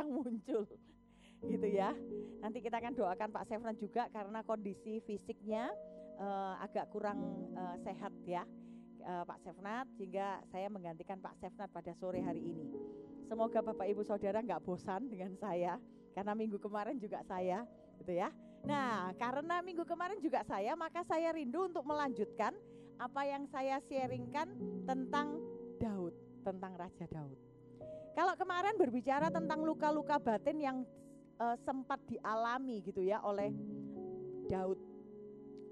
yang muncul gitu ya. Nanti kita akan doakan Pak Sefnat juga karena kondisi fisiknya uh, agak kurang uh, sehat ya uh, Pak Sefnat sehingga saya menggantikan Pak Sefnat pada sore hari ini. Semoga Bapak Ibu Saudara nggak bosan dengan saya karena minggu kemarin juga saya gitu ya. Nah, karena minggu kemarin juga saya, maka saya rindu untuk melanjutkan apa yang saya sharingkan tentang Daud, tentang Raja Daud. Kalau kemarin berbicara tentang luka-luka batin yang uh, sempat dialami gitu ya oleh Daud.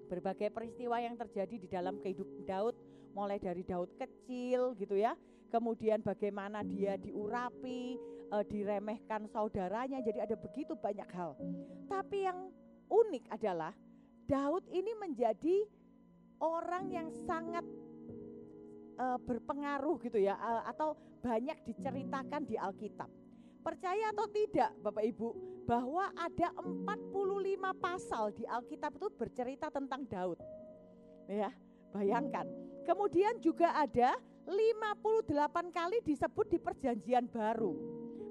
Berbagai peristiwa yang terjadi di dalam kehidupan Daud, mulai dari Daud kecil gitu ya, kemudian bagaimana dia diurapi, uh, diremehkan saudaranya, jadi ada begitu banyak hal. Tapi yang unik adalah Daud ini menjadi orang yang sangat uh, berpengaruh gitu ya uh, atau banyak diceritakan di Alkitab. Percaya atau tidak Bapak Ibu bahwa ada 45 pasal di Alkitab itu bercerita tentang Daud. Ya, bayangkan. Kemudian juga ada 58 kali disebut di perjanjian baru.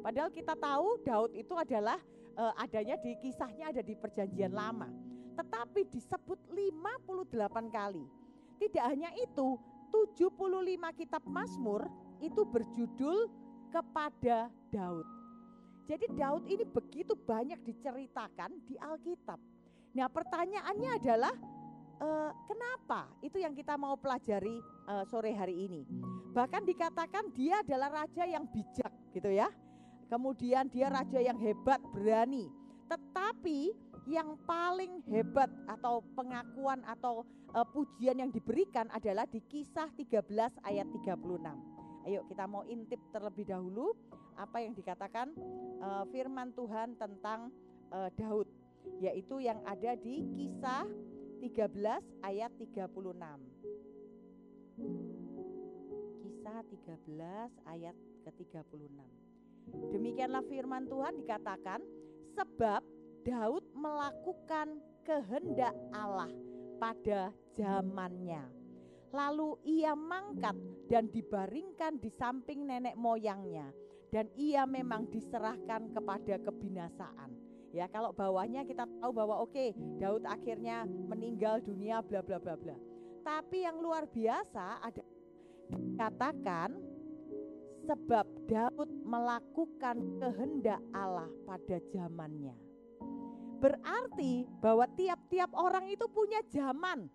Padahal kita tahu Daud itu adalah uh, adanya di kisahnya ada di perjanjian lama. Tetapi disebut 58 kali. Tidak hanya itu, 75 kitab Mazmur itu berjudul kepada Daud. Jadi Daud ini begitu banyak diceritakan di Alkitab. Nah pertanyaannya adalah uh, kenapa? Itu yang kita mau pelajari uh, sore hari ini. Bahkan dikatakan dia adalah raja yang bijak gitu ya. Kemudian dia raja yang hebat, berani. Tetapi yang paling hebat atau pengakuan atau uh, pujian yang diberikan adalah di kisah 13 ayat 36. Ayo kita mau intip terlebih dahulu apa yang dikatakan uh, firman Tuhan tentang uh, Daud yaitu yang ada di kisah 13 ayat 36. Kisah 13 ayat ke-36. Demikianlah firman Tuhan dikatakan sebab Daud melakukan kehendak Allah pada zamannya. Lalu ia mangkat dan dibaringkan di samping nenek moyangnya dan ia memang diserahkan kepada kebinasaan. Ya, kalau bawahnya kita tahu bahwa oke, okay, Daud akhirnya meninggal dunia bla bla bla bla. Tapi yang luar biasa ada dikatakan sebab Daud melakukan kehendak Allah pada zamannya. Berarti bahwa tiap-tiap orang itu punya zaman.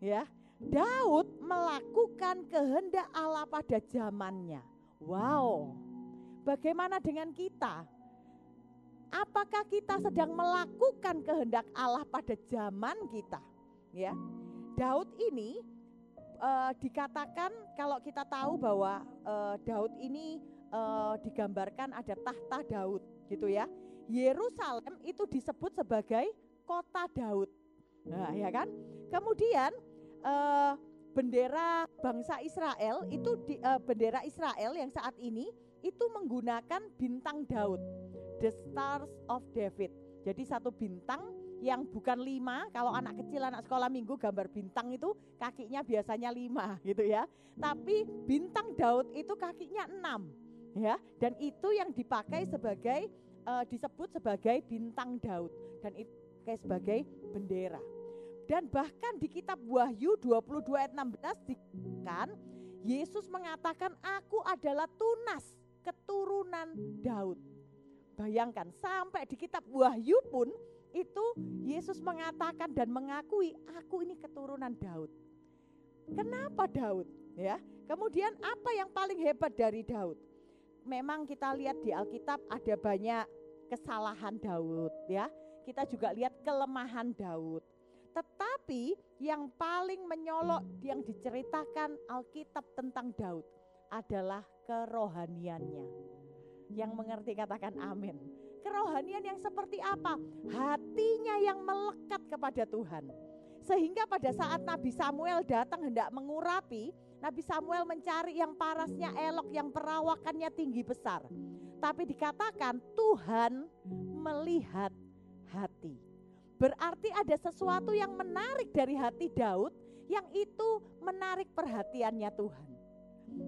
Ya, Daud melakukan kehendak Allah pada zamannya. Wow. Bagaimana dengan kita? Apakah kita sedang melakukan kehendak Allah pada zaman kita? Ya. Daud ini uh, dikatakan kalau kita tahu bahwa uh, Daud ini uh, digambarkan ada tahta Daud gitu ya. Yerusalem itu disebut sebagai kota Daud. Nah, ya kan? Kemudian uh, bendera bangsa Israel itu di, uh, bendera Israel yang saat ini itu menggunakan bintang Daud, the stars of David. Jadi satu bintang yang bukan lima, kalau anak kecil anak sekolah minggu gambar bintang itu kakinya biasanya lima gitu ya. Tapi bintang Daud itu kakinya enam ya, dan itu yang dipakai sebagai uh, disebut sebagai bintang Daud dan itu sebagai bendera. Dan bahkan di kitab Wahyu 22 ayat 16 dikatakan Yesus mengatakan aku adalah tunas keturunan Daud. Bayangkan sampai di kitab Wahyu pun itu Yesus mengatakan dan mengakui aku ini keturunan Daud. Kenapa Daud? Ya. Kemudian apa yang paling hebat dari Daud? Memang kita lihat di Alkitab ada banyak kesalahan Daud ya. Kita juga lihat kelemahan Daud. Tetapi yang paling menyolok yang diceritakan Alkitab tentang Daud adalah kerohaniannya. Yang mengerti katakan amin. Kerohanian yang seperti apa? Hatinya yang melekat kepada Tuhan. Sehingga pada saat Nabi Samuel datang hendak mengurapi, Nabi Samuel mencari yang parasnya elok, yang perawakannya tinggi besar. Tapi dikatakan Tuhan melihat hati. Berarti ada sesuatu yang menarik dari hati Daud yang itu menarik perhatiannya Tuhan.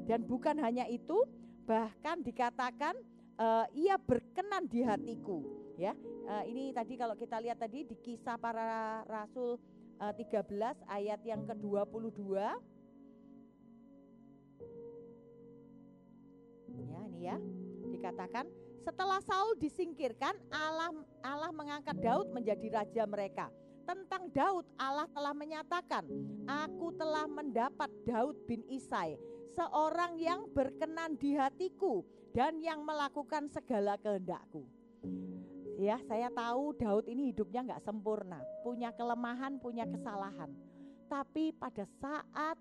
Dan bukan hanya itu, bahkan dikatakan uh, ia berkenan di hatiku ya uh, ini tadi kalau kita lihat tadi di kisah para rasul uh, 13 ayat yang ke-22 ya ini ya dikatakan setelah Saul disingkirkan Allah Allah mengangkat Daud menjadi raja mereka tentang Daud Allah telah menyatakan aku telah mendapat Daud bin Isai seorang yang berkenan di hatiku dan yang melakukan segala kehendakku. Ya, saya tahu Daud ini hidupnya nggak sempurna, punya kelemahan, punya kesalahan. Tapi pada saat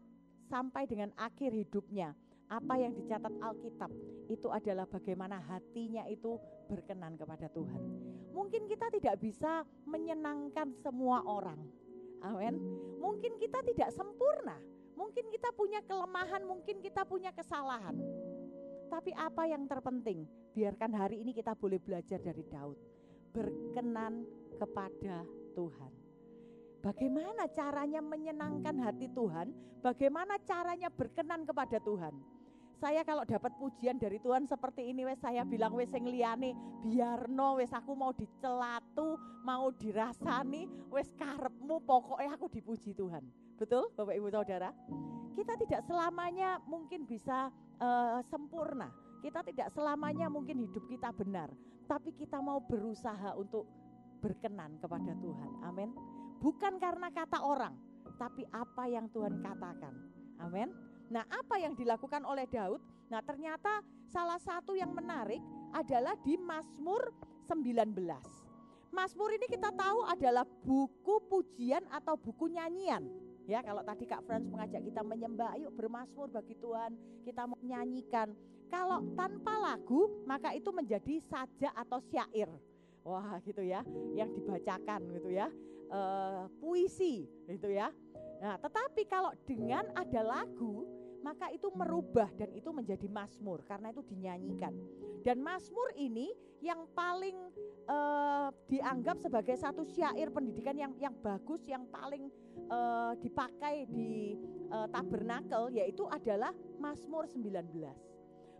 sampai dengan akhir hidupnya, apa yang dicatat Alkitab itu adalah bagaimana hatinya itu berkenan kepada Tuhan. Mungkin kita tidak bisa menyenangkan semua orang. Amin. Mungkin kita tidak sempurna, Mungkin kita punya kelemahan, mungkin kita punya kesalahan. Tapi apa yang terpenting? Biarkan hari ini kita boleh belajar dari Daud. Berkenan kepada Tuhan. Bagaimana caranya menyenangkan hati Tuhan? Bagaimana caranya berkenan kepada Tuhan? Saya kalau dapat pujian dari Tuhan seperti ini wes saya bilang wes yang liane biarno wes aku mau dicelatu, mau dirasani, wes karepmu pokoknya aku dipuji Tuhan. Betul Bapak Ibu Saudara? Kita tidak selamanya mungkin bisa uh, sempurna. Kita tidak selamanya mungkin hidup kita benar, tapi kita mau berusaha untuk berkenan kepada Tuhan. Amin. Bukan karena kata orang, tapi apa yang Tuhan katakan. Amin. Nah, apa yang dilakukan oleh Daud? Nah, ternyata salah satu yang menarik adalah di Mazmur 19. Mazmur ini kita tahu adalah buku pujian atau buku nyanyian. Ya, kalau tadi Kak Frans mengajak kita menyembah, yuk bermasmur bagi Tuhan, kita mau nyanyikan. Kalau tanpa lagu, maka itu menjadi sajak atau syair. Wah, gitu ya, yang dibacakan gitu ya. E, puisi gitu ya. Nah, tetapi kalau dengan ada lagu, maka itu merubah dan itu menjadi masmur karena itu dinyanyikan. Dan masmur ini yang paling uh, dianggap sebagai satu syair pendidikan yang yang bagus, yang paling uh, dipakai di uh, tabernakel yaitu adalah Mazmur 19.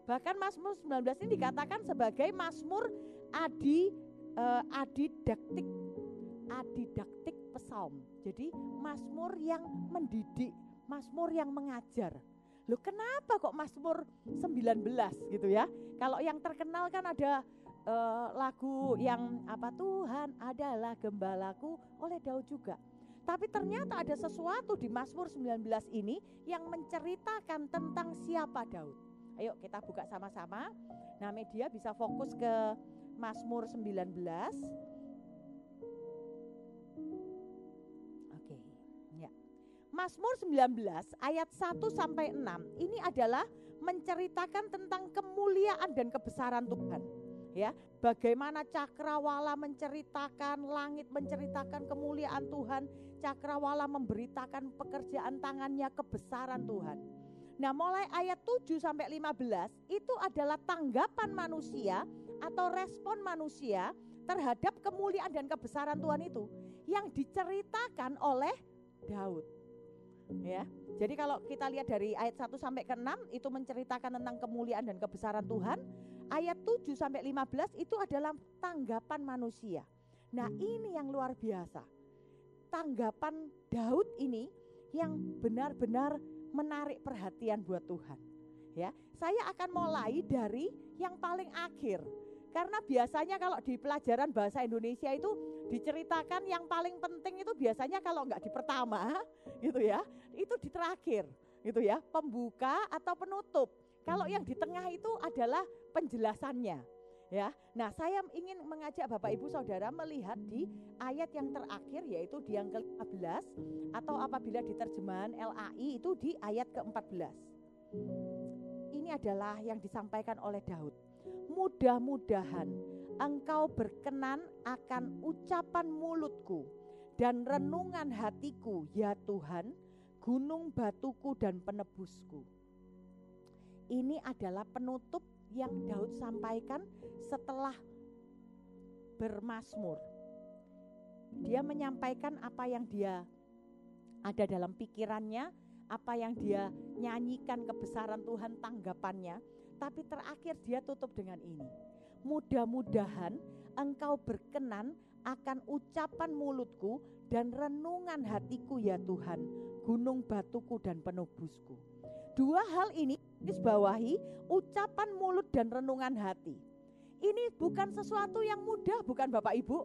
Bahkan Mazmur 19 ini dikatakan sebagai Mazmur adi uh, adidaktik adidaktik psalm. Jadi Mazmur yang mendidik, Mazmur yang mengajar. Loh kenapa kok Mazmur 19 gitu ya? Kalau yang terkenal kan ada uh, lagu yang apa Tuhan adalah gembalaku oleh Daud juga. Tapi ternyata ada sesuatu di Mazmur 19 ini yang menceritakan tentang siapa Daud. Ayo kita buka sama-sama. Nah, media bisa fokus ke Mazmur 19. Mazmur 19 ayat 1 sampai 6 ini adalah menceritakan tentang kemuliaan dan kebesaran Tuhan ya. Bagaimana cakrawala menceritakan langit menceritakan kemuliaan Tuhan cakrawala memberitakan pekerjaan tangannya kebesaran Tuhan. Nah mulai ayat 7 sampai 15 itu adalah tanggapan manusia atau respon manusia terhadap kemuliaan dan kebesaran Tuhan itu yang diceritakan oleh Daud ya. Jadi kalau kita lihat dari ayat 1 sampai ke 6 itu menceritakan tentang kemuliaan dan kebesaran Tuhan ayat 7 sampai 15 itu adalah tanggapan manusia. Nah, ini yang luar biasa. Tanggapan Daud ini yang benar-benar menarik perhatian buat Tuhan. Ya, saya akan mulai dari yang paling akhir. Karena biasanya kalau di pelajaran bahasa Indonesia itu diceritakan yang paling penting itu biasanya kalau nggak di pertama gitu ya, itu di terakhir gitu ya, pembuka atau penutup. Kalau yang di tengah itu adalah penjelasannya. Ya. Nah, saya ingin mengajak Bapak Ibu Saudara melihat di ayat yang terakhir yaitu di yang ke-15 atau apabila di terjemahan LAI itu di ayat ke-14. Ini adalah yang disampaikan oleh Daud. Mudah-mudahan engkau berkenan akan ucapan mulutku dan renungan hatiku ya Tuhan, gunung batuku dan penebusku ini adalah penutup yang Daud sampaikan setelah bermasmur. Dia menyampaikan apa yang dia ada dalam pikirannya, apa yang dia nyanyikan kebesaran Tuhan tanggapannya. Tapi terakhir dia tutup dengan ini. Mudah-mudahan engkau berkenan akan ucapan mulutku dan renungan hatiku ya Tuhan, gunung batuku dan penebusku. Dua hal ini bawahi ucapan mulut dan renungan hati. Ini bukan sesuatu yang mudah bukan Bapak Ibu.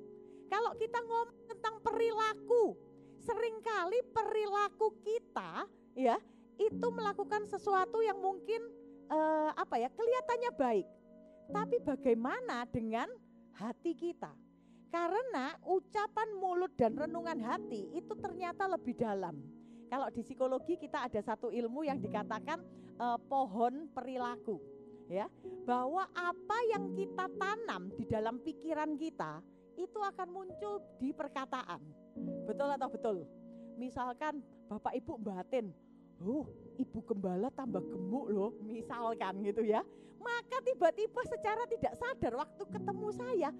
Kalau kita ngomong tentang perilaku, sering kali perilaku kita ya itu melakukan sesuatu yang mungkin uh, apa ya kelihatannya baik. Tapi bagaimana dengan hati kita? Karena ucapan mulut dan renungan hati itu ternyata lebih dalam. Kalau di psikologi kita ada satu ilmu yang dikatakan uh, pohon perilaku, ya, bahwa apa yang kita tanam di dalam pikiran kita itu akan muncul di perkataan. Betul atau betul? Misalkan Bapak Ibu batin, oh ibu gembala tambah gemuk loh, misalkan gitu ya. Maka tiba-tiba secara tidak sadar waktu ketemu saya,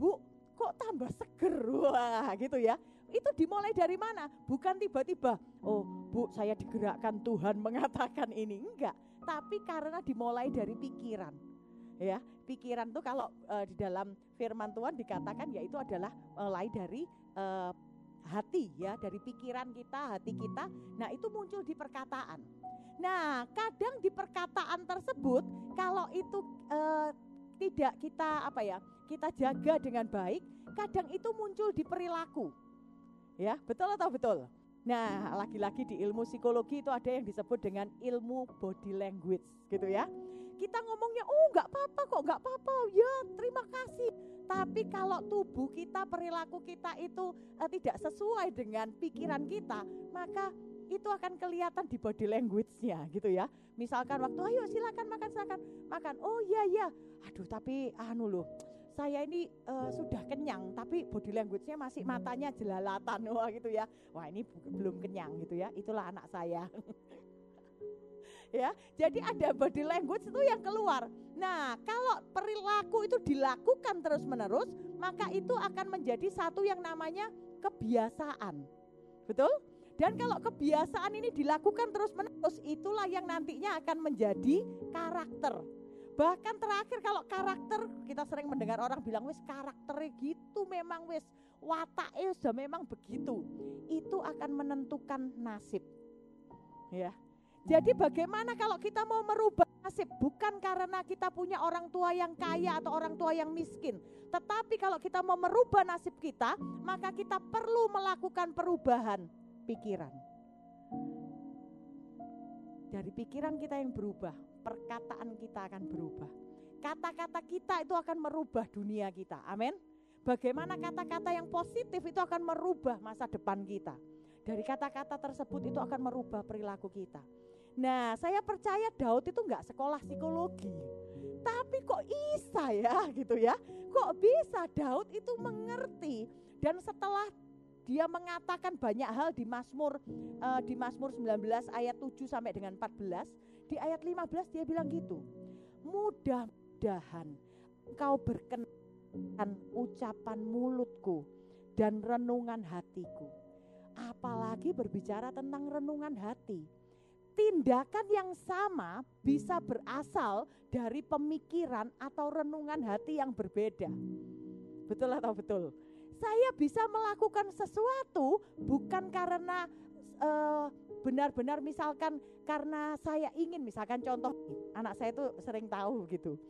Bu, kok tambah seger? Wah gitu ya. Itu dimulai dari mana? Bukan tiba-tiba oh bu saya digerakkan Tuhan mengatakan ini. Enggak tapi karena dimulai dari pikiran ya. Pikiran tuh kalau uh, di dalam firman Tuhan dikatakan yaitu adalah mulai dari uh, hati ya dari pikiran kita hati kita nah itu muncul di perkataan nah kadang di perkataan tersebut kalau itu uh, tidak kita apa ya kita jaga dengan baik, kadang itu muncul di perilaku. Ya, betul atau betul? Nah, lagi-lagi di ilmu psikologi itu ada yang disebut dengan ilmu body language gitu ya. Kita ngomongnya, oh nggak apa-apa kok, nggak apa-apa, ya terima kasih. Tapi kalau tubuh kita, perilaku kita itu eh, tidak sesuai dengan pikiran kita, maka itu akan kelihatan di body language-nya gitu ya. Misalkan waktu ayo silakan makan silakan makan. Oh iya iya. Aduh tapi anu loh saya ini uh, sudah kenyang tapi body language-nya masih matanya jelalatan wah gitu ya. Wah, ini belum kenyang gitu ya. Itulah anak saya. ya, jadi ada body language itu yang keluar. Nah, kalau perilaku itu dilakukan terus-menerus, maka itu akan menjadi satu yang namanya kebiasaan. Betul? Dan kalau kebiasaan ini dilakukan terus-menerus, itulah yang nantinya akan menjadi karakter. Bahkan terakhir kalau karakter kita sering mendengar orang bilang wis karakternya gitu memang wis wataknya sudah memang begitu. Itu akan menentukan nasib. Ya. Jadi bagaimana kalau kita mau merubah nasib bukan karena kita punya orang tua yang kaya atau orang tua yang miskin, tetapi kalau kita mau merubah nasib kita, maka kita perlu melakukan perubahan pikiran. Dari pikiran kita yang berubah, perkataan kita akan berubah. Kata-kata kita itu akan merubah dunia kita. Amin. Bagaimana kata-kata yang positif itu akan merubah masa depan kita. Dari kata-kata tersebut itu akan merubah perilaku kita. Nah, saya percaya Daud itu nggak sekolah psikologi. Tapi kok bisa ya gitu ya? Kok bisa Daud itu mengerti dan setelah dia mengatakan banyak hal di Mazmur uh, di Mazmur 19 ayat 7 sampai dengan 14 di ayat 15 dia bilang gitu. Mudah-mudahan kau berkenan ucapan mulutku dan renungan hatiku. Apalagi berbicara tentang renungan hati. Tindakan yang sama bisa berasal dari pemikiran atau renungan hati yang berbeda. Betul atau betul? Saya bisa melakukan sesuatu bukan karena uh, benar-benar misalkan karena saya ingin misalkan contoh anak saya itu sering tahu gitu.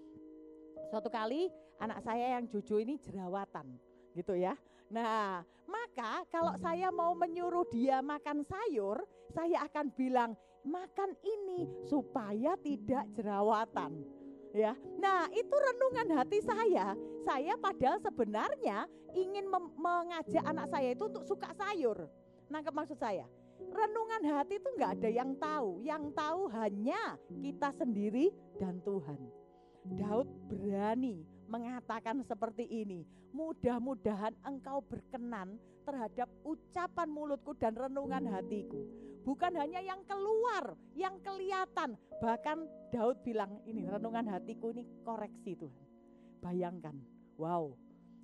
Suatu kali anak saya yang cucu ini jerawatan gitu ya. Nah, maka kalau saya mau menyuruh dia makan sayur, saya akan bilang makan ini supaya tidak jerawatan. Ya. Nah, itu renungan hati saya. Saya padahal sebenarnya ingin mengajak anak saya itu untuk suka sayur. Nangkep maksud saya? renungan hati itu nggak ada yang tahu. Yang tahu hanya kita sendiri dan Tuhan. Daud berani mengatakan seperti ini. Mudah-mudahan engkau berkenan terhadap ucapan mulutku dan renungan hatiku. Bukan hanya yang keluar, yang kelihatan. Bahkan Daud bilang ini renungan hatiku ini koreksi Tuhan. Bayangkan, wow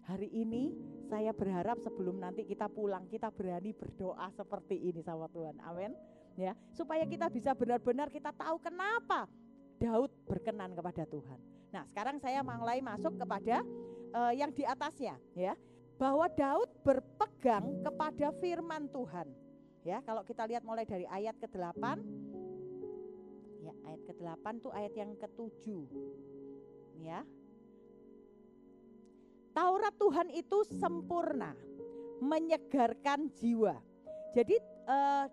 Hari ini saya berharap sebelum nanti kita pulang kita berani berdoa seperti ini sama Tuhan. Amin. Ya, supaya kita bisa benar-benar kita tahu kenapa Daud berkenan kepada Tuhan. Nah, sekarang saya mulai masuk kepada uh, yang di atasnya ya. Bahwa Daud berpegang kepada firman Tuhan. Ya, kalau kita lihat mulai dari ayat ke-8 ya, ayat ke-8 tuh ayat yang ke-7. Ya. Taurat Tuhan itu sempurna, menyegarkan jiwa. Jadi uh,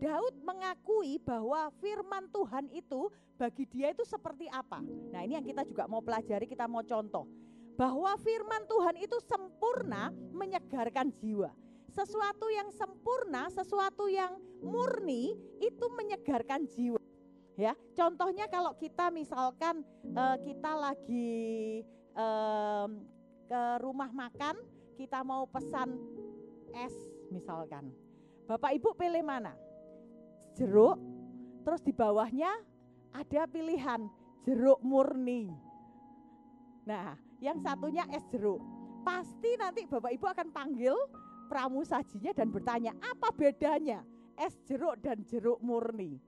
Daud mengakui bahwa firman Tuhan itu bagi dia itu seperti apa. Nah, ini yang kita juga mau pelajari, kita mau contoh. Bahwa firman Tuhan itu sempurna menyegarkan jiwa. Sesuatu yang sempurna, sesuatu yang murni itu menyegarkan jiwa. Ya, contohnya kalau kita misalkan uh, kita lagi uh, ke rumah makan, kita mau pesan es misalkan. Bapak Ibu pilih mana? Jeruk, terus di bawahnya ada pilihan jeruk murni. Nah, yang satunya es jeruk. Pasti nanti Bapak Ibu akan panggil pramusajinya dan bertanya, apa bedanya es jeruk dan jeruk murni?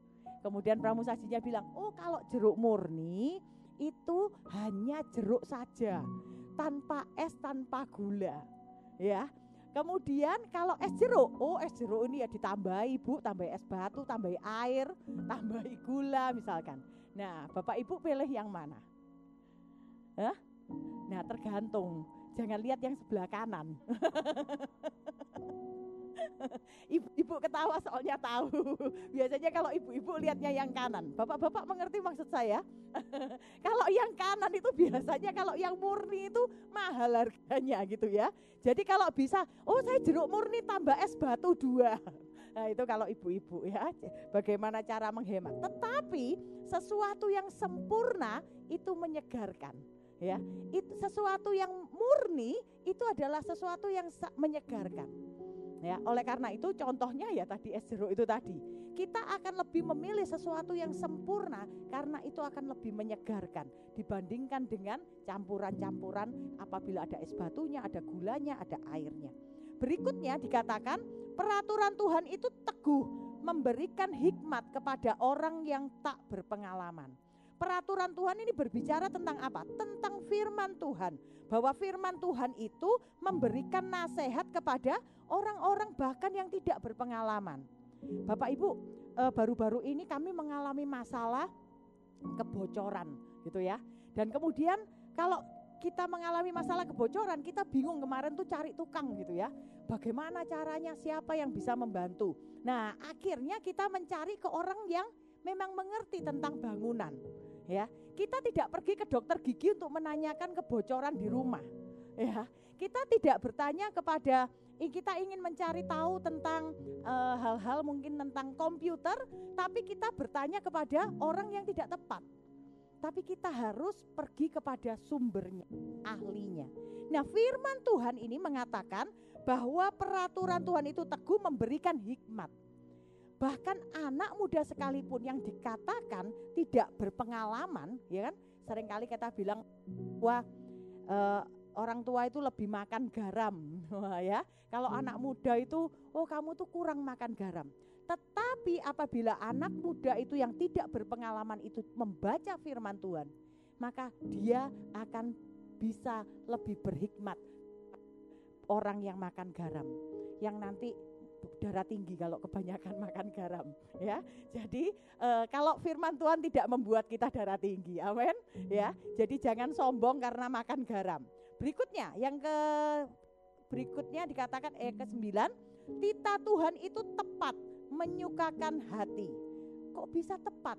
Kemudian pramusajinya bilang, oh kalau jeruk murni itu hanya jeruk saja, tanpa es, tanpa gula. Ya, Kemudian kalau es jeruk, oh es jeruk ini ya ditambahi bu, tambahi es batu, tambahi air, tambahi gula misalkan. Nah bapak ibu pilih yang mana? Hah? Nah tergantung, jangan lihat yang sebelah kanan. Ibu-ibu ketawa soalnya tahu. Biasanya kalau ibu-ibu lihatnya yang kanan. Bapak-bapak mengerti maksud saya? kalau yang kanan itu biasanya kalau yang murni itu mahal harganya gitu ya. Jadi kalau bisa, oh saya jeruk murni tambah es batu dua. Nah itu kalau ibu-ibu ya, bagaimana cara menghemat. Tetapi sesuatu yang sempurna itu menyegarkan ya. Itu sesuatu yang murni itu adalah sesuatu yang menyegarkan. Ya, oleh karena itu contohnya ya tadi es jeruk itu tadi. Kita akan lebih memilih sesuatu yang sempurna karena itu akan lebih menyegarkan dibandingkan dengan campuran-campuran apabila ada es batunya, ada gulanya, ada airnya. Berikutnya dikatakan peraturan Tuhan itu teguh memberikan hikmat kepada orang yang tak berpengalaman. Peraturan Tuhan ini berbicara tentang apa? Tentang firman Tuhan. Bahwa firman Tuhan itu memberikan nasihat kepada orang-orang bahkan yang tidak berpengalaman. Bapak Ibu, eh, baru-baru ini kami mengalami masalah kebocoran gitu ya. Dan kemudian kalau kita mengalami masalah kebocoran, kita bingung kemarin tuh cari tukang gitu ya. Bagaimana caranya, siapa yang bisa membantu. Nah, akhirnya kita mencari ke orang yang memang mengerti tentang bangunan ya. Kita tidak pergi ke dokter gigi untuk menanyakan kebocoran di rumah. Ya, kita tidak bertanya kepada kita ingin mencari tahu tentang eh, hal-hal uh, mungkin tentang komputer, tapi kita bertanya kepada orang yang tidak tepat. Tapi kita harus pergi kepada sumbernya, ahlinya. Nah, firman Tuhan ini mengatakan bahwa peraturan Tuhan itu teguh memberikan hikmat. Bahkan anak muda sekalipun yang dikatakan tidak berpengalaman, ya kan? Seringkali kita bilang wah uh, orang tua itu lebih makan garam, ya. Kalau hmm. anak muda itu, oh kamu tuh kurang makan garam. Tetapi apabila anak muda itu yang tidak berpengalaman itu membaca firman Tuhan, maka dia akan bisa lebih berhikmat orang yang makan garam, yang nanti darah tinggi kalau kebanyakan makan garam ya. Jadi e, kalau firman Tuhan tidak membuat kita darah tinggi. Amin ya. Jadi jangan sombong karena makan garam. Berikutnya yang ke berikutnya dikatakan eh ke-9, tita Tuhan itu tepat menyukakan hati. Kok bisa tepat?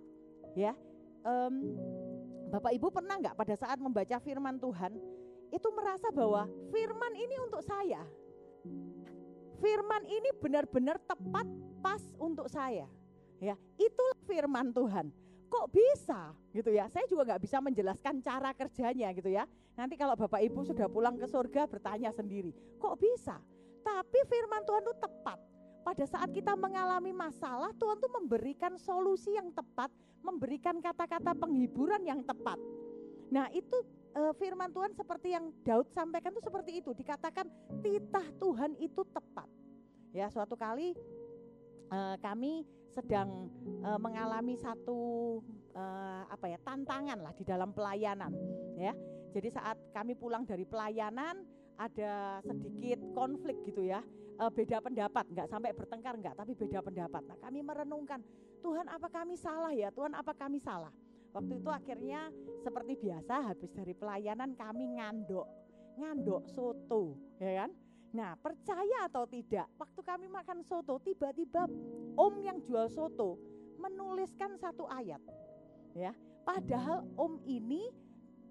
Ya. Um, Bapak Ibu pernah nggak pada saat membaca firman Tuhan itu merasa bahwa firman ini untuk saya firman ini benar-benar tepat pas untuk saya. Ya, itulah firman Tuhan. Kok bisa gitu ya? Saya juga nggak bisa menjelaskan cara kerjanya gitu ya. Nanti kalau Bapak Ibu sudah pulang ke surga bertanya sendiri, kok bisa? Tapi firman Tuhan itu tepat. Pada saat kita mengalami masalah, Tuhan tuh memberikan solusi yang tepat, memberikan kata-kata penghiburan yang tepat. Nah, itu e, firman Tuhan seperti yang Daud sampaikan itu seperti itu. Dikatakan titah Tuhan itu tepat. Ya, suatu kali e, kami sedang uh, mengalami satu uh, apa ya tantangan lah di dalam pelayanan ya. Jadi saat kami pulang dari pelayanan ada sedikit konflik gitu ya, uh, beda pendapat, nggak sampai bertengkar nggak, tapi beda pendapat. Nah kami merenungkan, Tuhan apa kami salah ya, Tuhan apa kami salah. Waktu itu akhirnya seperti biasa habis dari pelayanan kami ngandok, ngandok soto, ya kan? Nah, percaya atau tidak, waktu kami makan soto, tiba-tiba om yang jual soto menuliskan satu ayat. Ya, padahal om ini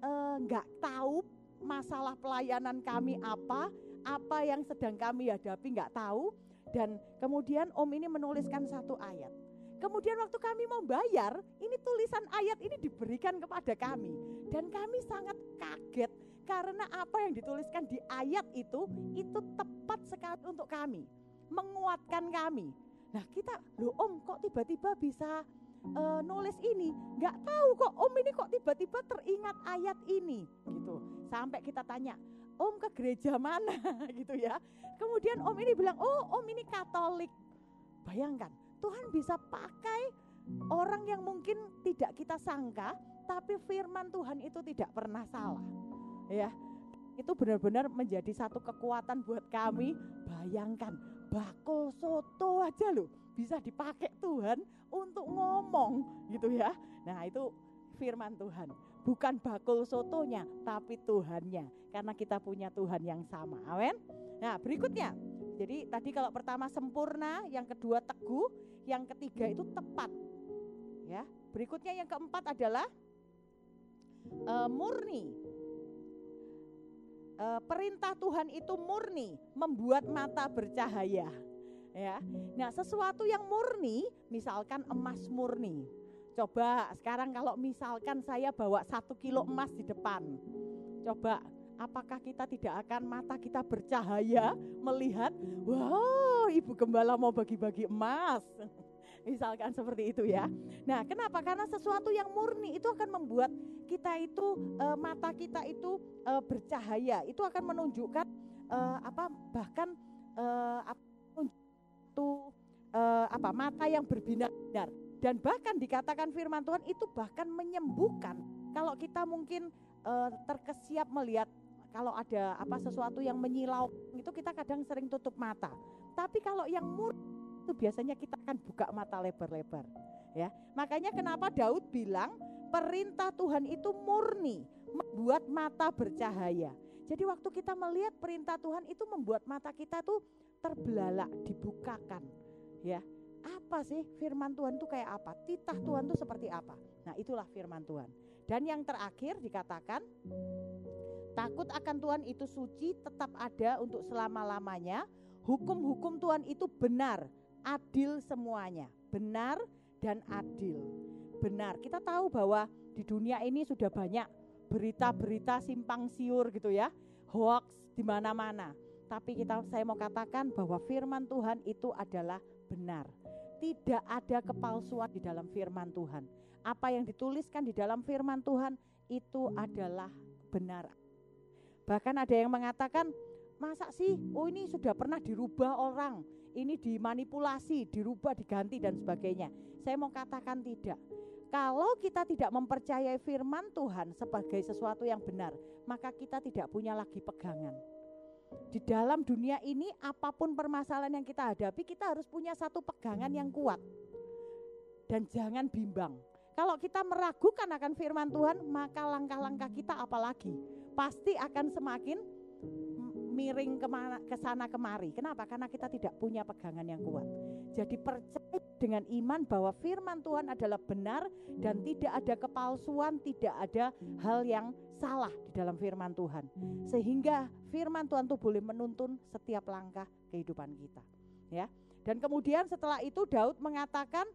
eh, nggak eh, tahu masalah pelayanan kami apa, apa yang sedang kami hadapi nggak tahu, dan kemudian om ini menuliskan satu ayat. Kemudian waktu kami mau bayar, ini tulisan ayat ini diberikan kepada kami. Dan kami sangat kaget karena apa yang dituliskan di ayat itu, itu tepat sekali untuk kami. Menguatkan kami. Nah kita, loh om kok tiba-tiba bisa uh, nulis ini? Nggak tahu kok om ini kok tiba-tiba teringat ayat ini. gitu. Sampai kita tanya, om ke gereja mana gitu ya. Kemudian om ini bilang, oh om ini katolik. Bayangkan, Tuhan bisa pakai orang yang mungkin tidak kita sangka, tapi firman Tuhan itu tidak pernah salah. Ya, itu benar-benar menjadi satu kekuatan buat kami. Bayangkan, bakul soto aja loh bisa dipakai Tuhan untuk ngomong gitu ya. Nah, itu firman Tuhan. Bukan bakul sotonya, tapi Tuhannya. Karena kita punya Tuhan yang sama. Amin. Nah, berikutnya jadi tadi kalau pertama sempurna, yang kedua teguh, yang ketiga itu tepat. Ya. Berikutnya yang keempat adalah uh, murni. Uh, perintah Tuhan itu murni, membuat mata bercahaya. Ya. Nah, sesuatu yang murni, misalkan emas murni. Coba sekarang kalau misalkan saya bawa satu kilo emas di depan, coba apakah kita tidak akan mata kita bercahaya melihat, wow ibu gembala mau bagi-bagi emas. Misalkan seperti itu ya. Nah, kenapa? Karena sesuatu yang murni itu akan membuat kita itu e, mata kita itu e, bercahaya. Itu akan menunjukkan e, apa bahkan e, itu apa mata yang berbinar-binar dan bahkan dikatakan firman Tuhan itu bahkan menyembuhkan kalau kita mungkin e, terkesiap melihat kalau ada apa sesuatu yang menyilau itu kita kadang sering tutup mata. Tapi kalau yang murni itu biasanya kita akan buka mata lebar-lebar. Ya, makanya kenapa Daud bilang perintah Tuhan itu murni, membuat mata bercahaya. Jadi waktu kita melihat perintah Tuhan itu membuat mata kita tuh terbelalak, dibukakan. Ya, apa sih firman Tuhan itu kayak apa? Titah Tuhan itu seperti apa? Nah, itulah firman Tuhan. Dan yang terakhir dikatakan Takut akan Tuhan itu suci tetap ada untuk selama-lamanya. Hukum-hukum Tuhan itu benar, adil semuanya. Benar dan adil. Benar. Kita tahu bahwa di dunia ini sudah banyak berita-berita simpang siur gitu ya. Hoax di mana-mana. Tapi kita saya mau katakan bahwa firman Tuhan itu adalah benar. Tidak ada kepalsuan di dalam firman Tuhan. Apa yang dituliskan di dalam firman Tuhan itu adalah benar Bahkan ada yang mengatakan, masa sih, oh ini sudah pernah dirubah orang, ini dimanipulasi, dirubah, diganti dan sebagainya. Saya mau katakan tidak. Kalau kita tidak mempercayai firman Tuhan sebagai sesuatu yang benar, maka kita tidak punya lagi pegangan. Di dalam dunia ini apa pun permasalahan yang kita hadapi, kita harus punya satu pegangan yang kuat. Dan jangan bimbang. Kalau kita meragukan akan firman Tuhan, maka langkah-langkah kita apalagi? Pasti akan semakin miring ke mana, ke sana kemari. Kenapa? Karena kita tidak punya pegangan yang kuat. Jadi percaya dengan iman bahwa firman Tuhan adalah benar dan tidak ada kepalsuan, tidak ada hal yang salah di dalam firman Tuhan. Sehingga firman Tuhan itu boleh menuntun setiap langkah kehidupan kita. Ya. Dan kemudian setelah itu Daud mengatakan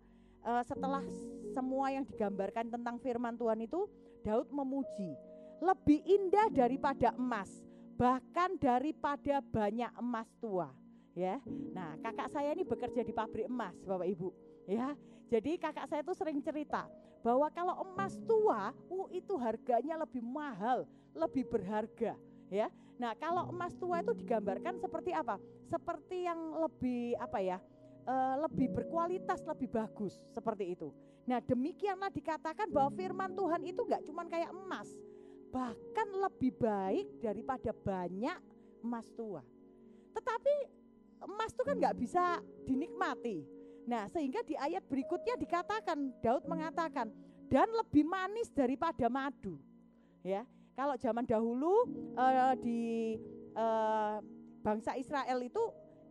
uh, setelah semua yang digambarkan tentang firman Tuhan itu Daud memuji lebih indah daripada emas, bahkan daripada banyak emas tua. Ya, nah kakak saya ini bekerja di pabrik emas, bapak ibu. Ya, jadi kakak saya itu sering cerita bahwa kalau emas tua, uh, itu harganya lebih mahal, lebih berharga. Ya, nah kalau emas tua itu digambarkan seperti apa? Seperti yang lebih apa ya? uh, lebih berkualitas, lebih bagus seperti itu. Nah demikianlah dikatakan bahwa firman Tuhan itu nggak cuma kayak emas, bahkan lebih baik daripada banyak emas tua. Tetapi emas itu kan nggak bisa dinikmati. Nah sehingga di ayat berikutnya dikatakan Daud mengatakan dan lebih manis daripada madu. Ya, kalau zaman dahulu uh, di uh, bangsa Israel itu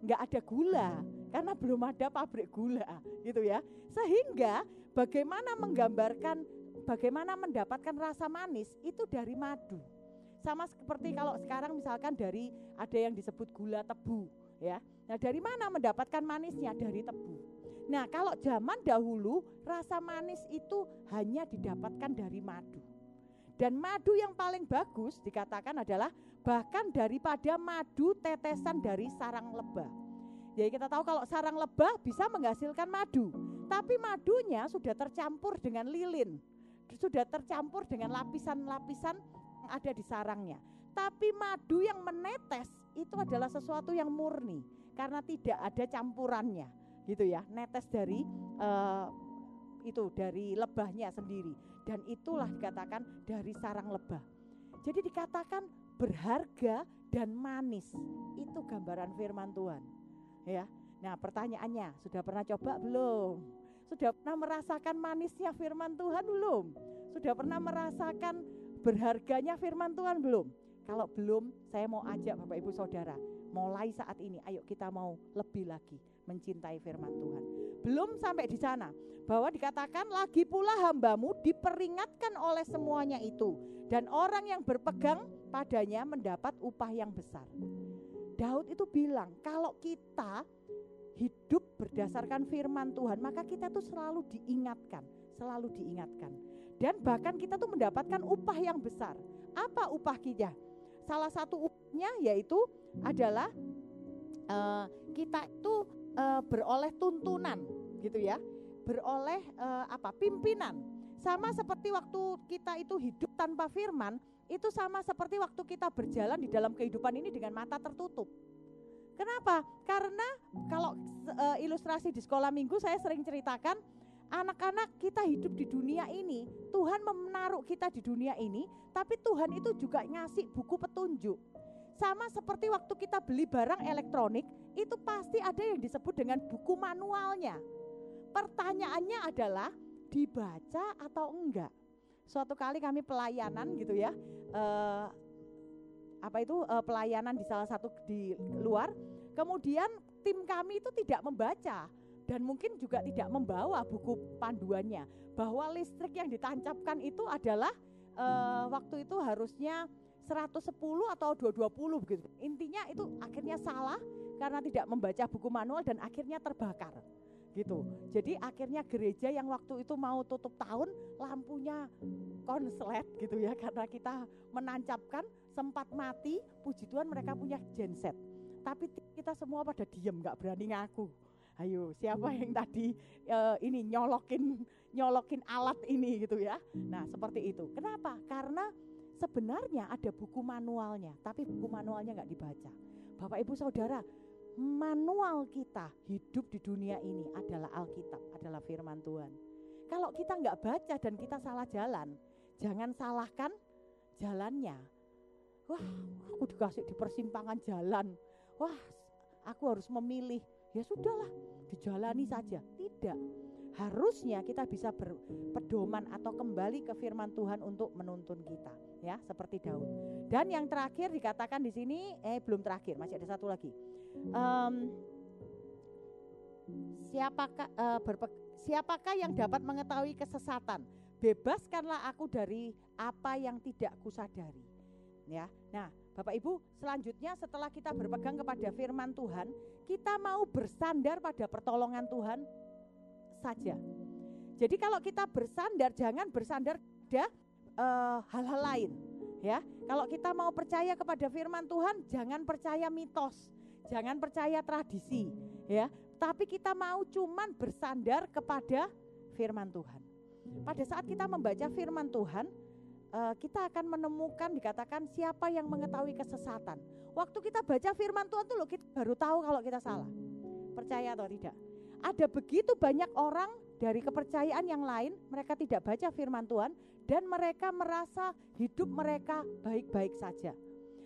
nggak ada gula karena belum ada pabrik gula gitu ya sehingga bagaimana menggambarkan bagaimana mendapatkan rasa manis itu dari madu. Sama seperti kalau sekarang misalkan dari ada yang disebut gula tebu ya. Nah dari mana mendapatkan manisnya? Dari tebu. Nah kalau zaman dahulu rasa manis itu hanya didapatkan dari madu. Dan madu yang paling bagus dikatakan adalah bahkan daripada madu tetesan dari sarang lebah. Jadi kita tahu kalau sarang lebah bisa menghasilkan madu, tapi madunya sudah tercampur dengan lilin, sudah tercampur dengan lapisan-lapisan yang ada di sarangnya. Tapi madu yang menetes itu adalah sesuatu yang murni karena tidak ada campurannya, gitu ya. Netes dari uh, itu dari lebahnya sendiri dan itulah dikatakan dari sarang lebah. Jadi dikatakan berharga dan manis. Itu gambaran firman Tuhan. Ya. Nah, pertanyaannya, sudah pernah coba belum? Sudah pernah merasakan manisnya firman Tuhan belum? Sudah pernah merasakan berharganya firman Tuhan belum? Kalau belum, saya mau ajak Bapak Ibu Saudara, mulai saat ini ayo kita mau lebih lagi mencintai firman Tuhan. Belum sampai di sana, bahwa dikatakan lagi pula hambamu diperingatkan oleh semuanya itu dan orang yang berpegang padanya mendapat upah yang besar. Daud itu bilang, kalau kita hidup berdasarkan firman Tuhan, maka kita tuh selalu diingatkan, selalu diingatkan. Dan bahkan kita tuh mendapatkan upah yang besar. Apa upah kita? Salah satu upahnya yaitu adalah uh, kita itu uh, beroleh tuntunan, gitu ya, beroleh uh, apa? Pimpinan. Sama seperti waktu kita itu hidup tanpa firman, itu sama seperti waktu kita berjalan di dalam kehidupan ini dengan mata tertutup. Kenapa? Karena kalau uh, ilustrasi di sekolah minggu saya sering ceritakan anak-anak kita hidup di dunia ini, Tuhan menaruh kita di dunia ini, tapi Tuhan itu juga ngasih buku petunjuk. Sama seperti waktu kita beli barang elektronik, itu pasti ada yang disebut dengan buku manualnya. Pertanyaannya adalah dibaca atau enggak? suatu kali kami pelayanan gitu ya uh, apa itu uh, pelayanan di salah satu di luar. Kemudian tim kami itu tidak membaca dan mungkin juga tidak membawa buku panduannya. Bahwa listrik yang ditancapkan itu adalah uh, waktu itu harusnya 110 atau 220 begitu. Intinya itu akhirnya salah karena tidak membaca buku manual dan akhirnya terbakar gitu. Jadi akhirnya gereja yang waktu itu mau tutup tahun lampunya konslet gitu ya karena kita menancapkan sempat mati puji Tuhan mereka punya genset. Tapi kita semua pada diem nggak berani ngaku. Ayo siapa yang tadi uh, ini nyolokin nyolokin alat ini gitu ya. Nah seperti itu. Kenapa? Karena sebenarnya ada buku manualnya, tapi buku manualnya nggak dibaca. Bapak Ibu Saudara, manual kita hidup di dunia ini adalah Alkitab, adalah firman Tuhan. Kalau kita nggak baca dan kita salah jalan, jangan salahkan jalannya. Wah, aku dikasih di persimpangan jalan. Wah, aku harus memilih. Ya sudahlah, dijalani saja. Tidak. Harusnya kita bisa berpedoman atau kembali ke firman Tuhan untuk menuntun kita, ya, seperti Daud. Dan yang terakhir dikatakan di sini, eh belum terakhir, masih ada satu lagi um, siapakah uh, berpe, siapakah yang dapat mengetahui kesesatan? Bebaskanlah aku dari apa yang tidak kusadari. Ya nah Bapak Ibu selanjutnya setelah kita berpegang kepada firman Tuhan kita mau bersandar pada pertolongan Tuhan saja. Jadi kalau kita bersandar jangan bersandar pada uh, hal-hal lain ya. Kalau kita mau percaya kepada firman Tuhan jangan percaya mitos Jangan percaya tradisi, ya. Tapi kita mau cuman bersandar kepada firman Tuhan. Pada saat kita membaca firman Tuhan, eh, kita akan menemukan dikatakan siapa yang mengetahui kesesatan. Waktu kita baca firman Tuhan tuh loh kita baru tahu kalau kita salah. Percaya atau tidak? ada begitu banyak orang dari kepercayaan yang lain, mereka tidak baca firman Tuhan dan mereka merasa hidup mereka baik-baik saja.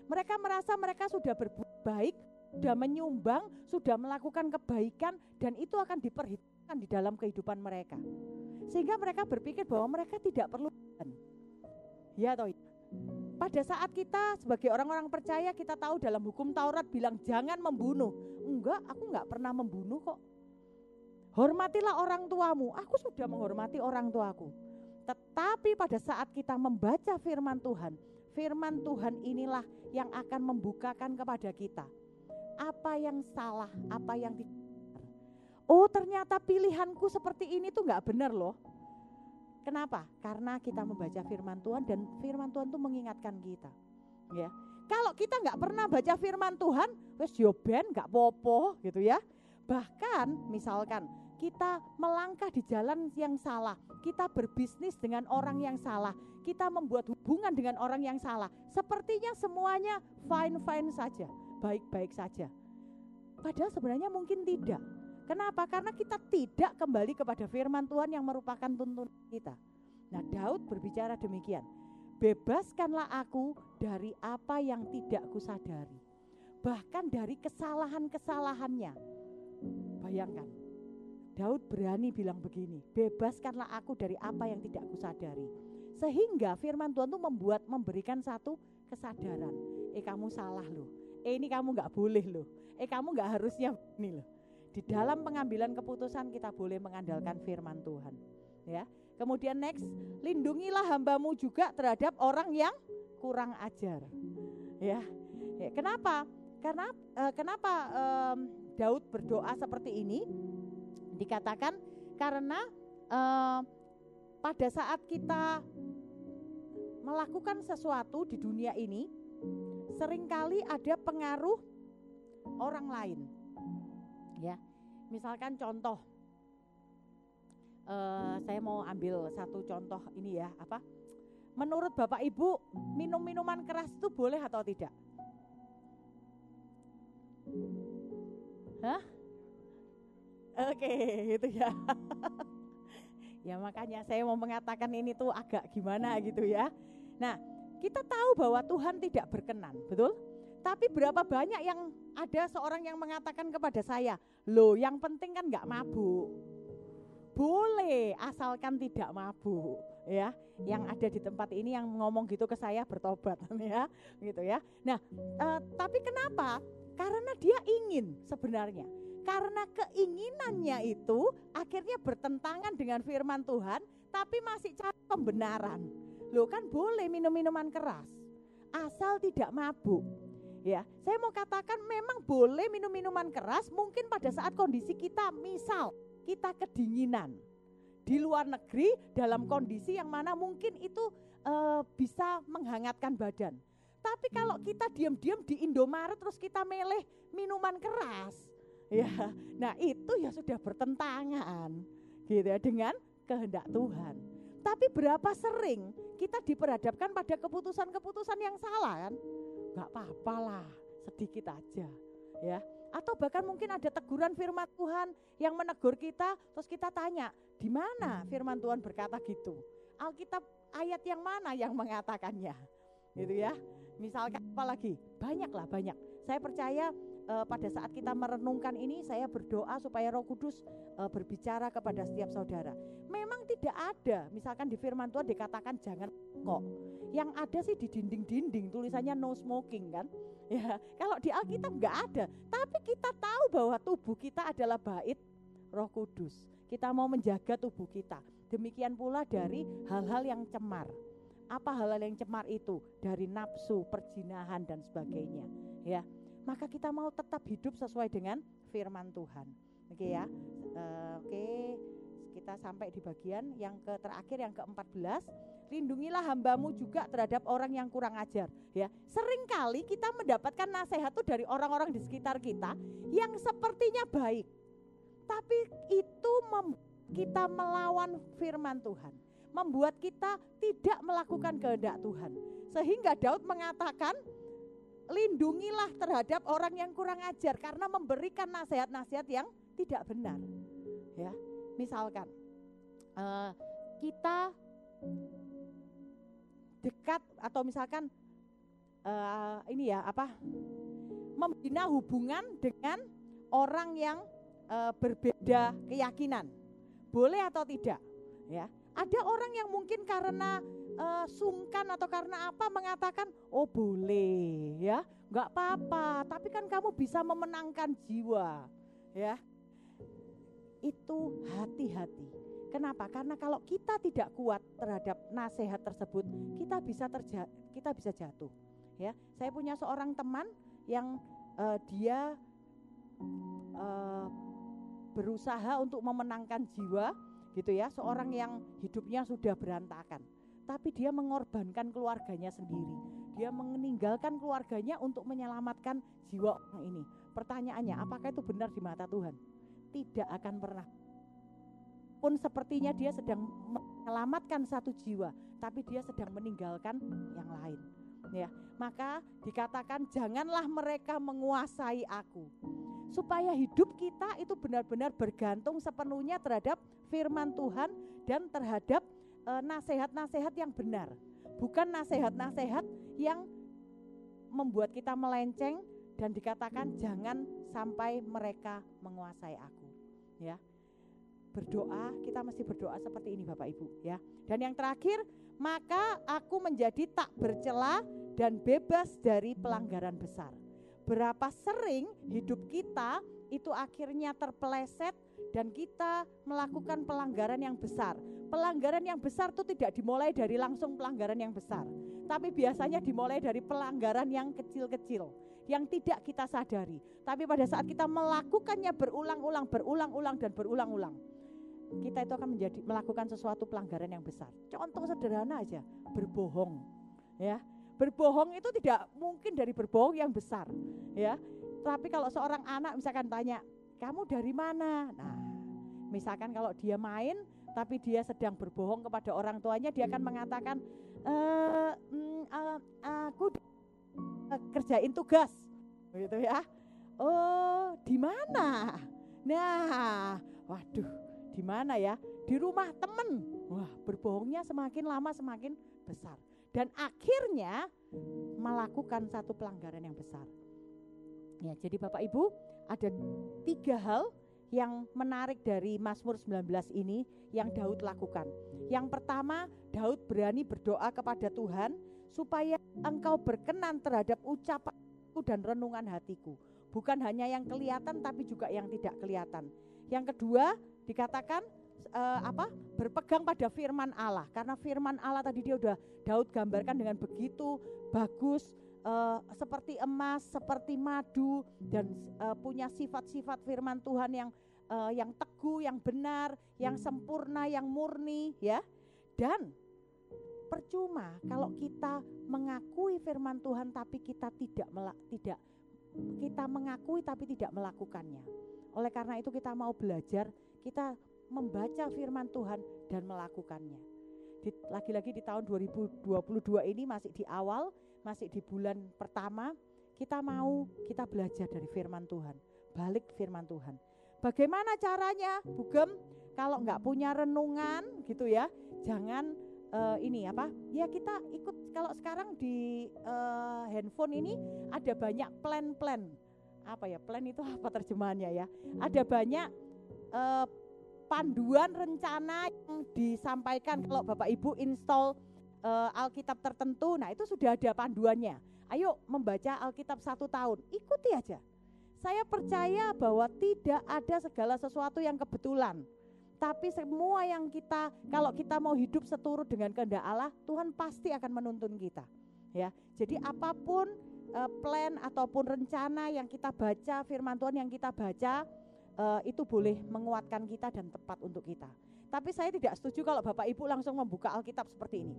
Mereka merasa mereka sudah berbuat baik, sudah menyumbang, sudah melakukan kebaikan dan itu akan diperhitungkan di dalam kehidupan mereka. Sehingga mereka berpikir bahwa mereka tidak perlu Ya toh. Pada saat kita sebagai orang-orang percaya kita tahu dalam hukum Taurat bilang jangan membunuh. Enggak, aku enggak pernah membunuh kok. Hormatilah orang tuamu. Aku sudah menghormati orang tuaku. Tetapi pada saat kita membaca firman Tuhan, firman Tuhan inilah yang akan membukakan kepada kita apa yang salah, apa yang tidak. Oh, ternyata pilihanku seperti ini tuh enggak benar loh. Kenapa? Karena kita membaca firman Tuhan dan firman Tuhan itu mengingatkan kita. Ya. Kalau kita nggak pernah baca firman Tuhan, wes joben nggak popo gitu ya. Bahkan misalkan kita melangkah di jalan yang salah, kita berbisnis dengan orang yang salah, kita membuat hubungan dengan orang yang salah. Sepertinya semuanya fine-fine saja, baik-baik saja. Padahal sebenarnya mungkin tidak. Kenapa? Karena kita tidak kembali kepada firman Tuhan yang merupakan tuntunan kita. Nah, Daud berbicara demikian. Bebaskanlah aku dari apa yang tidak kusadari. Bahkan dari kesalahan-kesalahannya. Bayangkan. Daud berani bilang begini, bebaskanlah aku dari apa yang tidak kusadari. Sehingga firman Tuhan itu membuat memberikan satu kesadaran. Eh kamu salah loh. Eh ini kamu nggak boleh loh. Eh kamu nggak harusnya ini loh di dalam pengambilan keputusan kita boleh mengandalkan firman Tuhan. Ya. Kemudian next, lindungilah hambamu juga terhadap orang yang kurang ajar. Ya. ya kenapa? Karena uh, kenapa um, Daud berdoa seperti ini? Dikatakan karena uh, pada saat kita melakukan sesuatu di dunia ini, sering kali ada pengaruh orang lain ya. Misalkan contoh, uh, saya mau ambil satu contoh ini ya, apa? Menurut Bapak Ibu, minum minuman keras itu boleh atau tidak? Hah? Oke, okay, itu ya. ya makanya saya mau mengatakan ini tuh agak gimana gitu ya. Nah, kita tahu bahwa Tuhan tidak berkenan, betul? Tapi berapa banyak yang ada seorang yang mengatakan kepada saya, loh yang penting kan nggak mabuk. Boleh asalkan tidak mabuk ya. Yang ada di tempat ini yang ngomong gitu ke saya bertobat ya, gitu ya. Nah, uh, tapi kenapa? Karena dia ingin sebenarnya. Karena keinginannya itu akhirnya bertentangan dengan firman Tuhan, tapi masih cari pembenaran. Loh kan boleh minum minuman keras, asal tidak mabuk. Ya, saya mau katakan memang boleh minum minuman keras mungkin pada saat kondisi kita misal kita kedinginan di luar negeri dalam kondisi yang mana mungkin itu uh, bisa menghangatkan badan. Tapi kalau kita diam-diam di Indomaret terus kita meleh minuman keras, ya, nah itu ya sudah bertentangan gitu ya dengan kehendak Tuhan. Tapi berapa sering kita diperhadapkan pada keputusan-keputusan yang salah kan? nggak apa-apa lah, sedikit aja, ya. Atau bahkan mungkin ada teguran firman Tuhan yang menegur kita, terus kita tanya, di mana firman Tuhan berkata gitu? Alkitab ayat yang mana yang mengatakannya? Gitu ya. Misalkan apalagi? Banyak lah, banyak. Saya percaya uh, pada saat kita merenungkan ini saya berdoa supaya Roh Kudus uh, berbicara kepada setiap saudara. Memang tidak ada, misalkan di firman Tuhan dikatakan jangan kok. Yang ada sih di dinding-dinding tulisannya no smoking kan. Ya, kalau di Alkitab nggak ada, tapi kita tahu bahwa tubuh kita adalah bait Roh Kudus. Kita mau menjaga tubuh kita. Demikian pula dari hal-hal yang cemar. Apa hal-hal yang cemar itu? Dari nafsu, perjinahan dan sebagainya. Ya, maka kita mau tetap hidup sesuai dengan firman Tuhan. Oke ya. Uh, oke, kita sampai di bagian yang ke terakhir yang ke-14 lindungilah hambamu juga terhadap orang yang kurang ajar. Ya sering kali kita mendapatkan nasihat itu dari orang-orang di sekitar kita yang sepertinya baik. Tapi itu kita melawan firman Tuhan. Membuat kita tidak melakukan kehendak Tuhan. Sehingga Daud mengatakan lindungilah terhadap orang yang kurang ajar karena memberikan nasihat-nasihat yang tidak benar Ya, misalkan uh, kita dekat atau misalkan uh, ini ya apa membina hubungan dengan orang yang uh, berbeda keyakinan boleh atau tidak ya. Ada orang yang mungkin karena uh, sungkan atau karena apa mengatakan oh boleh ya nggak apa-apa tapi kan kamu bisa memenangkan jiwa ya itu hati-hati Kenapa? Karena kalau kita tidak kuat terhadap nasihat tersebut, kita bisa terja kita bisa jatuh. Ya, saya punya seorang teman yang uh, dia uh, berusaha untuk memenangkan jiwa, gitu ya, seorang yang hidupnya sudah berantakan, tapi dia mengorbankan keluarganya sendiri. Dia meninggalkan keluarganya untuk menyelamatkan jiwa orang ini. Pertanyaannya, apakah itu benar di mata Tuhan? Tidak akan pernah pun sepertinya dia sedang menyelamatkan satu jiwa, tapi dia sedang meninggalkan yang lain. Ya, maka dikatakan janganlah mereka menguasai aku. Supaya hidup kita itu benar-benar bergantung sepenuhnya terhadap firman Tuhan dan terhadap e, nasihat-nasihat yang benar. Bukan nasihat-nasihat yang membuat kita melenceng dan dikatakan jangan sampai mereka menguasai aku. Ya, berdoa, kita mesti berdoa seperti ini Bapak Ibu ya. Dan yang terakhir, maka aku menjadi tak bercela dan bebas dari pelanggaran besar. Berapa sering hidup kita itu akhirnya terpeleset dan kita melakukan pelanggaran yang besar. Pelanggaran yang besar itu tidak dimulai dari langsung pelanggaran yang besar, tapi biasanya dimulai dari pelanggaran yang kecil-kecil yang tidak kita sadari. Tapi pada saat kita melakukannya berulang-ulang, berulang-ulang dan berulang-ulang, kita itu akan menjadi melakukan sesuatu pelanggaran yang besar. Contoh sederhana aja, berbohong. Ya. Berbohong itu tidak mungkin dari berbohong yang besar, ya. Tapi kalau seorang anak misalkan tanya, "Kamu dari mana?" Nah, misalkan kalau dia main tapi dia sedang berbohong kepada orang tuanya, dia akan mengatakan, e, mm, "Aku kerjain tugas." Begitu ya. Oh, di mana? Nah, waduh, di mana ya? Di rumah temen. Wah, berbohongnya semakin lama semakin besar. Dan akhirnya melakukan satu pelanggaran yang besar. Ya, jadi Bapak Ibu, ada tiga hal yang menarik dari Mazmur 19 ini yang Daud lakukan. Yang pertama, Daud berani berdoa kepada Tuhan supaya engkau berkenan terhadap ucapanku dan renungan hatiku. Bukan hanya yang kelihatan tapi juga yang tidak kelihatan. Yang kedua, dikatakan uh, apa berpegang pada firman Allah karena firman Allah tadi dia udah Daud gambarkan dengan begitu bagus uh, seperti emas seperti madu dan uh, punya sifat-sifat firman Tuhan yang uh, yang teguh yang benar yang sempurna yang murni ya dan percuma kalau kita mengakui firman Tuhan tapi kita tidak tidak kita mengakui tapi tidak melakukannya oleh karena itu kita mau belajar kita membaca firman Tuhan dan melakukannya. Lagi-lagi di tahun 2022 ini masih di awal, masih di bulan pertama, kita mau kita belajar dari firman Tuhan, balik firman Tuhan. Bagaimana caranya, Bugem? Kalau nggak punya renungan gitu ya, jangan uh, ini apa? Ya kita ikut kalau sekarang di uh, handphone ini ada banyak plan-plan. Apa ya? Plan itu apa terjemahannya ya? Ada banyak uh, panduan rencana yang disampaikan kalau Bapak Ibu install uh, Alkitab tertentu, nah itu sudah ada panduannya. Ayo membaca Alkitab satu tahun, ikuti aja. Saya percaya bahwa tidak ada segala sesuatu yang kebetulan. Tapi semua yang kita, kalau kita mau hidup seturut dengan kehendak Allah, Tuhan pasti akan menuntun kita. Ya, jadi apa pun uh, plan ataupun rencana yang kita baca, firman Tuhan yang kita baca, uh, itu boleh menguatkan kita dan tepat untuk kita. Tapi saya tidak setuju kalau Bapak Ibu langsung membuka Alkitab seperti ini.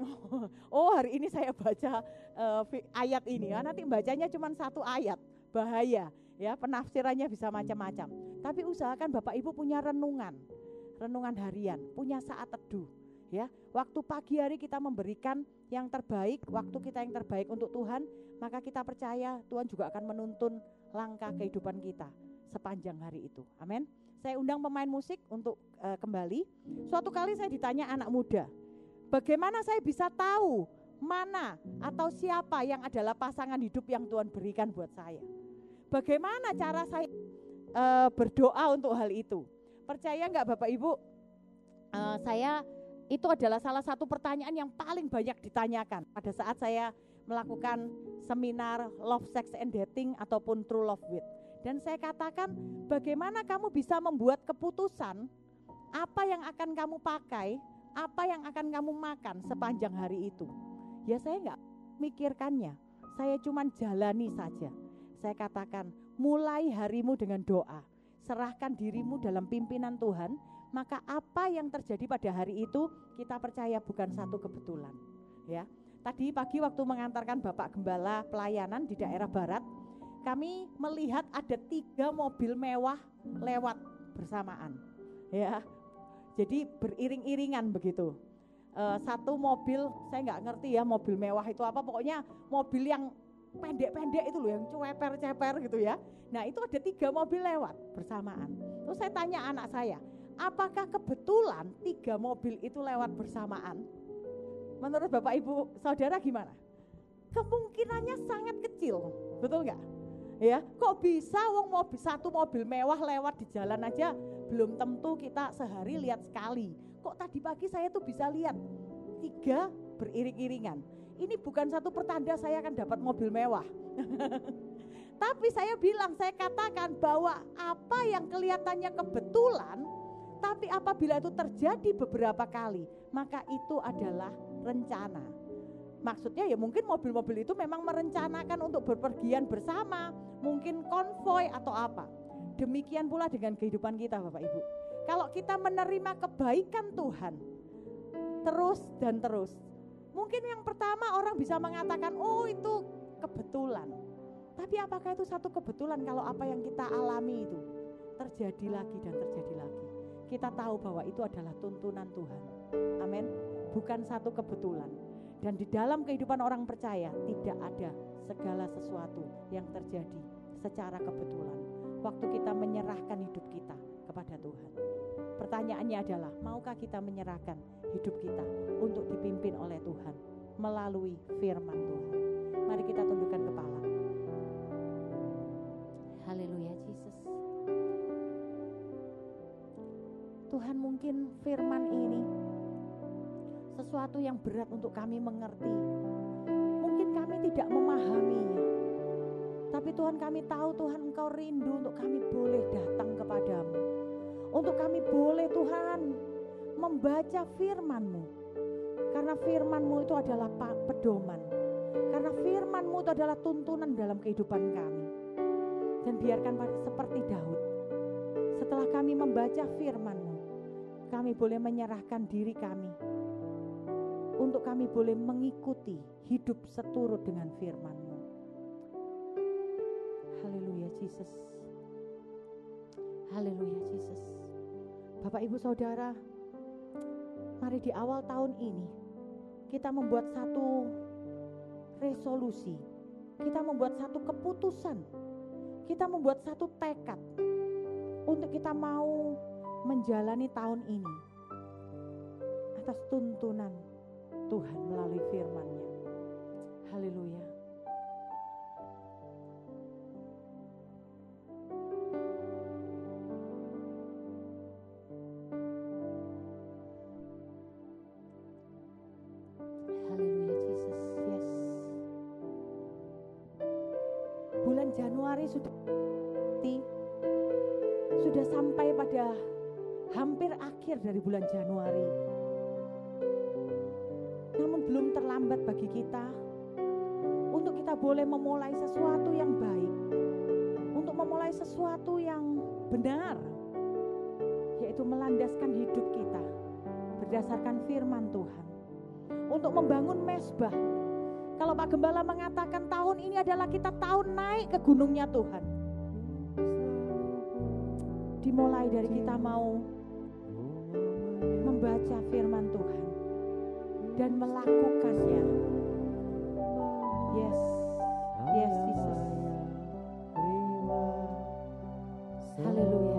Oh hari ini saya baca uh, ayat ini ya, nanti bacanya cuma satu ayat, bahaya ya penafsirannya bisa macam-macam. Tapi usahakan Bapak Ibu punya renungan, renungan harian, punya saat teduh ya. Waktu pagi hari kita memberikan yang terbaik, waktu kita yang terbaik untuk Tuhan, maka kita percaya Tuhan juga akan menuntun langkah kehidupan kita sepanjang hari itu. Amin. Saya undang pemain musik untuk uh, kembali. Suatu kali saya ditanya anak muda, bagaimana saya bisa tahu mana atau siapa yang adalah pasangan hidup yang Tuhan berikan buat saya? Bagaimana cara saya uh, berdoa untuk hal itu? Percaya nggak Bapak Ibu? Uh, saya itu adalah salah satu pertanyaan yang paling banyak ditanyakan pada saat saya melakukan seminar Love, Sex, and Dating ataupun True Love With. Dan saya katakan, bagaimana kamu bisa membuat keputusan apa yang akan kamu pakai, apa yang akan kamu makan sepanjang hari itu. Ya saya nggak mikirkannya, saya cuma jalani saja. Saya katakan, mulai harimu dengan doa, serahkan dirimu dalam pimpinan Tuhan, maka apa yang terjadi pada hari itu kita percaya bukan satu kebetulan. Ya, tadi pagi waktu mengantarkan Bapak Gembala pelayanan di daerah barat, kami melihat ada tiga mobil mewah lewat bersamaan. Ya, jadi beriring-iringan begitu. E, satu mobil, saya nggak ngerti ya mobil mewah itu apa, pokoknya mobil yang pendek-pendek itu loh, yang ceper-ceper gitu ya. Nah itu ada tiga mobil lewat bersamaan. Terus saya tanya anak saya, apakah kebetulan tiga mobil itu lewat bersamaan? Menurut Bapak Ibu Saudara gimana? Kemungkinannya sangat kecil, betul nggak? Ya kok bisa wong mobil satu mobil mewah lewat di jalan aja belum tentu kita sehari lihat sekali. Kok tadi pagi saya tuh bisa lihat tiga beriring-iringan. Ini bukan satu pertanda saya akan dapat mobil mewah. Tapi saya bilang saya katakan bahwa apa yang kelihatannya kebetulan tapi apabila itu terjadi beberapa kali maka itu adalah rencana. Maksudnya ya mungkin mobil-mobil itu memang merencanakan untuk berpergian bersama, mungkin konvoy atau apa. Demikian pula dengan kehidupan kita Bapak Ibu. Kalau kita menerima kebaikan Tuhan terus dan terus. Mungkin yang pertama orang bisa mengatakan, "Oh, itu kebetulan." Tapi apakah itu satu kebetulan kalau apa yang kita alami itu terjadi lagi dan terjadi lagi? Kita tahu bahwa itu adalah tuntunan Tuhan. Amin. Bukan satu kebetulan dan di dalam kehidupan orang percaya tidak ada segala sesuatu yang terjadi secara kebetulan. Waktu kita menyerahkan hidup kita kepada Tuhan. Pertanyaannya adalah, maukah kita menyerahkan hidup kita untuk dipimpin oleh Tuhan melalui firman Tuhan? Mari kita tundukkan kepala. Haleluya Jesus. Tuhan mungkin firman ini sesuatu yang berat untuk kami mengerti. Tidak memahaminya. Tapi Tuhan kami tahu Tuhan Engkau rindu untuk kami boleh datang kepadamu. Untuk kami boleh Tuhan membaca firman-Mu. Karena firman-Mu itu adalah pedoman. Karena firman-Mu itu adalah tuntunan dalam kehidupan kami. Dan biarkan seperti Daud. Setelah kami membaca firman-Mu, kami boleh menyerahkan diri kami untuk kami boleh mengikuti hidup seturut dengan firman-Mu. Haleluya Jesus. Haleluya Jesus. Bapak Ibu Saudara, mari di awal tahun ini kita membuat satu resolusi. Kita membuat satu keputusan. Kita membuat satu tekad untuk kita mau menjalani tahun ini atas tuntunan Tuhan melalui firman-Nya. Haleluya. Januari sudah sudah sampai pada hampir akhir dari bulan Januari terlambat bagi kita. Untuk kita boleh memulai sesuatu yang baik, untuk memulai sesuatu yang benar, yaitu melandaskan hidup kita berdasarkan firman Tuhan, untuk membangun mesbah. Kalau Pak Gembala mengatakan tahun ini adalah kita tahun naik ke gunungnya Tuhan. Dimulai dari kita mau membaca firman Tuhan dan melakukannya. Yes, yes Jesus. Haleluya.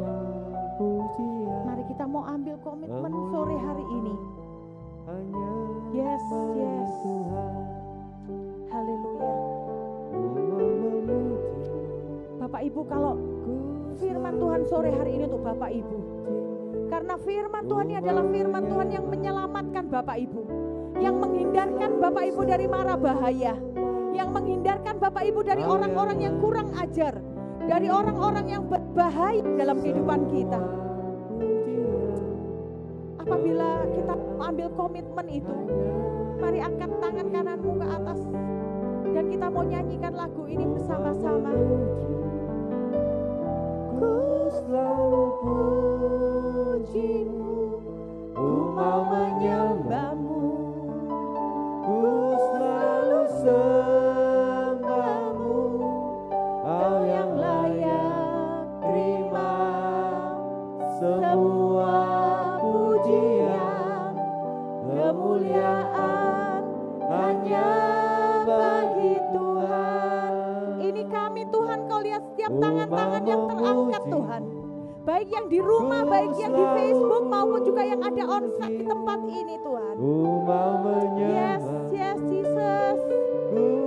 mau ambil komitmen sore hari ini. Yes, yes. Haleluya. Bapak Ibu kalau firman Tuhan sore hari ini untuk Bapak Ibu. Karena firman Tuhan ini adalah firman Tuhan yang menyelamatkan Bapak Ibu. Yang menghindarkan Bapak Ibu dari mara bahaya. Yang menghindarkan Bapak Ibu dari orang-orang yang kurang ajar. Dari orang-orang yang berbahaya dalam kehidupan kita. Apabila kita ambil komitmen itu, mari angkat tangan kananmu ke atas dan kita mau nyanyikan lagu ini bersama-sama. Ku selalu pujimu, ku mau yang di rumah, baik yang di Facebook maupun juga yang ada onsite di tempat ini Tuhan. Yes, yes Jesus.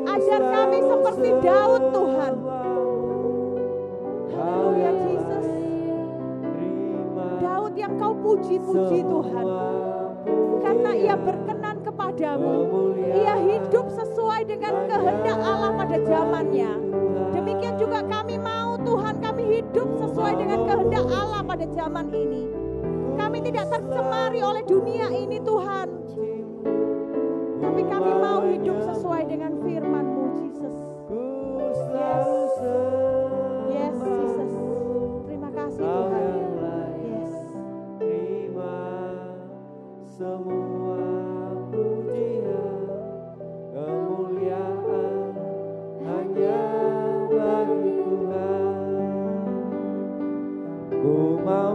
Ajar kami seperti Daud Tuhan. Haleluya Jesus. Daud yang kau puji-puji Tuhan. Karena ia berkenan kepadamu. Ia hidup sesuai dengan kehendak Allah pada zamannya. Sesuai dengan kehendak Allah pada zaman ini. Kami tidak tercemari oleh dunia ini Tuhan. Tapi kami mau hidup sesuai dengan firman-Mu Jesus. Yes. Yes Jesus. Terima kasih Tuhan. Yes. Terima semua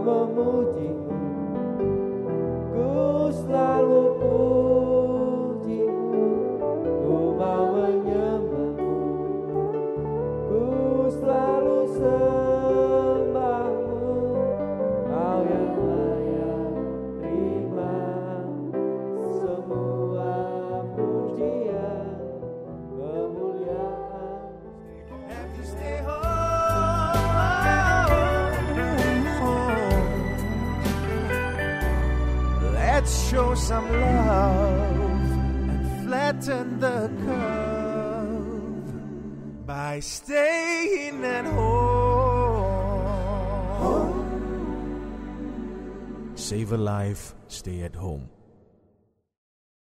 mau memujimu, ku flatten the curve by staying at home. Save a life, stay at home.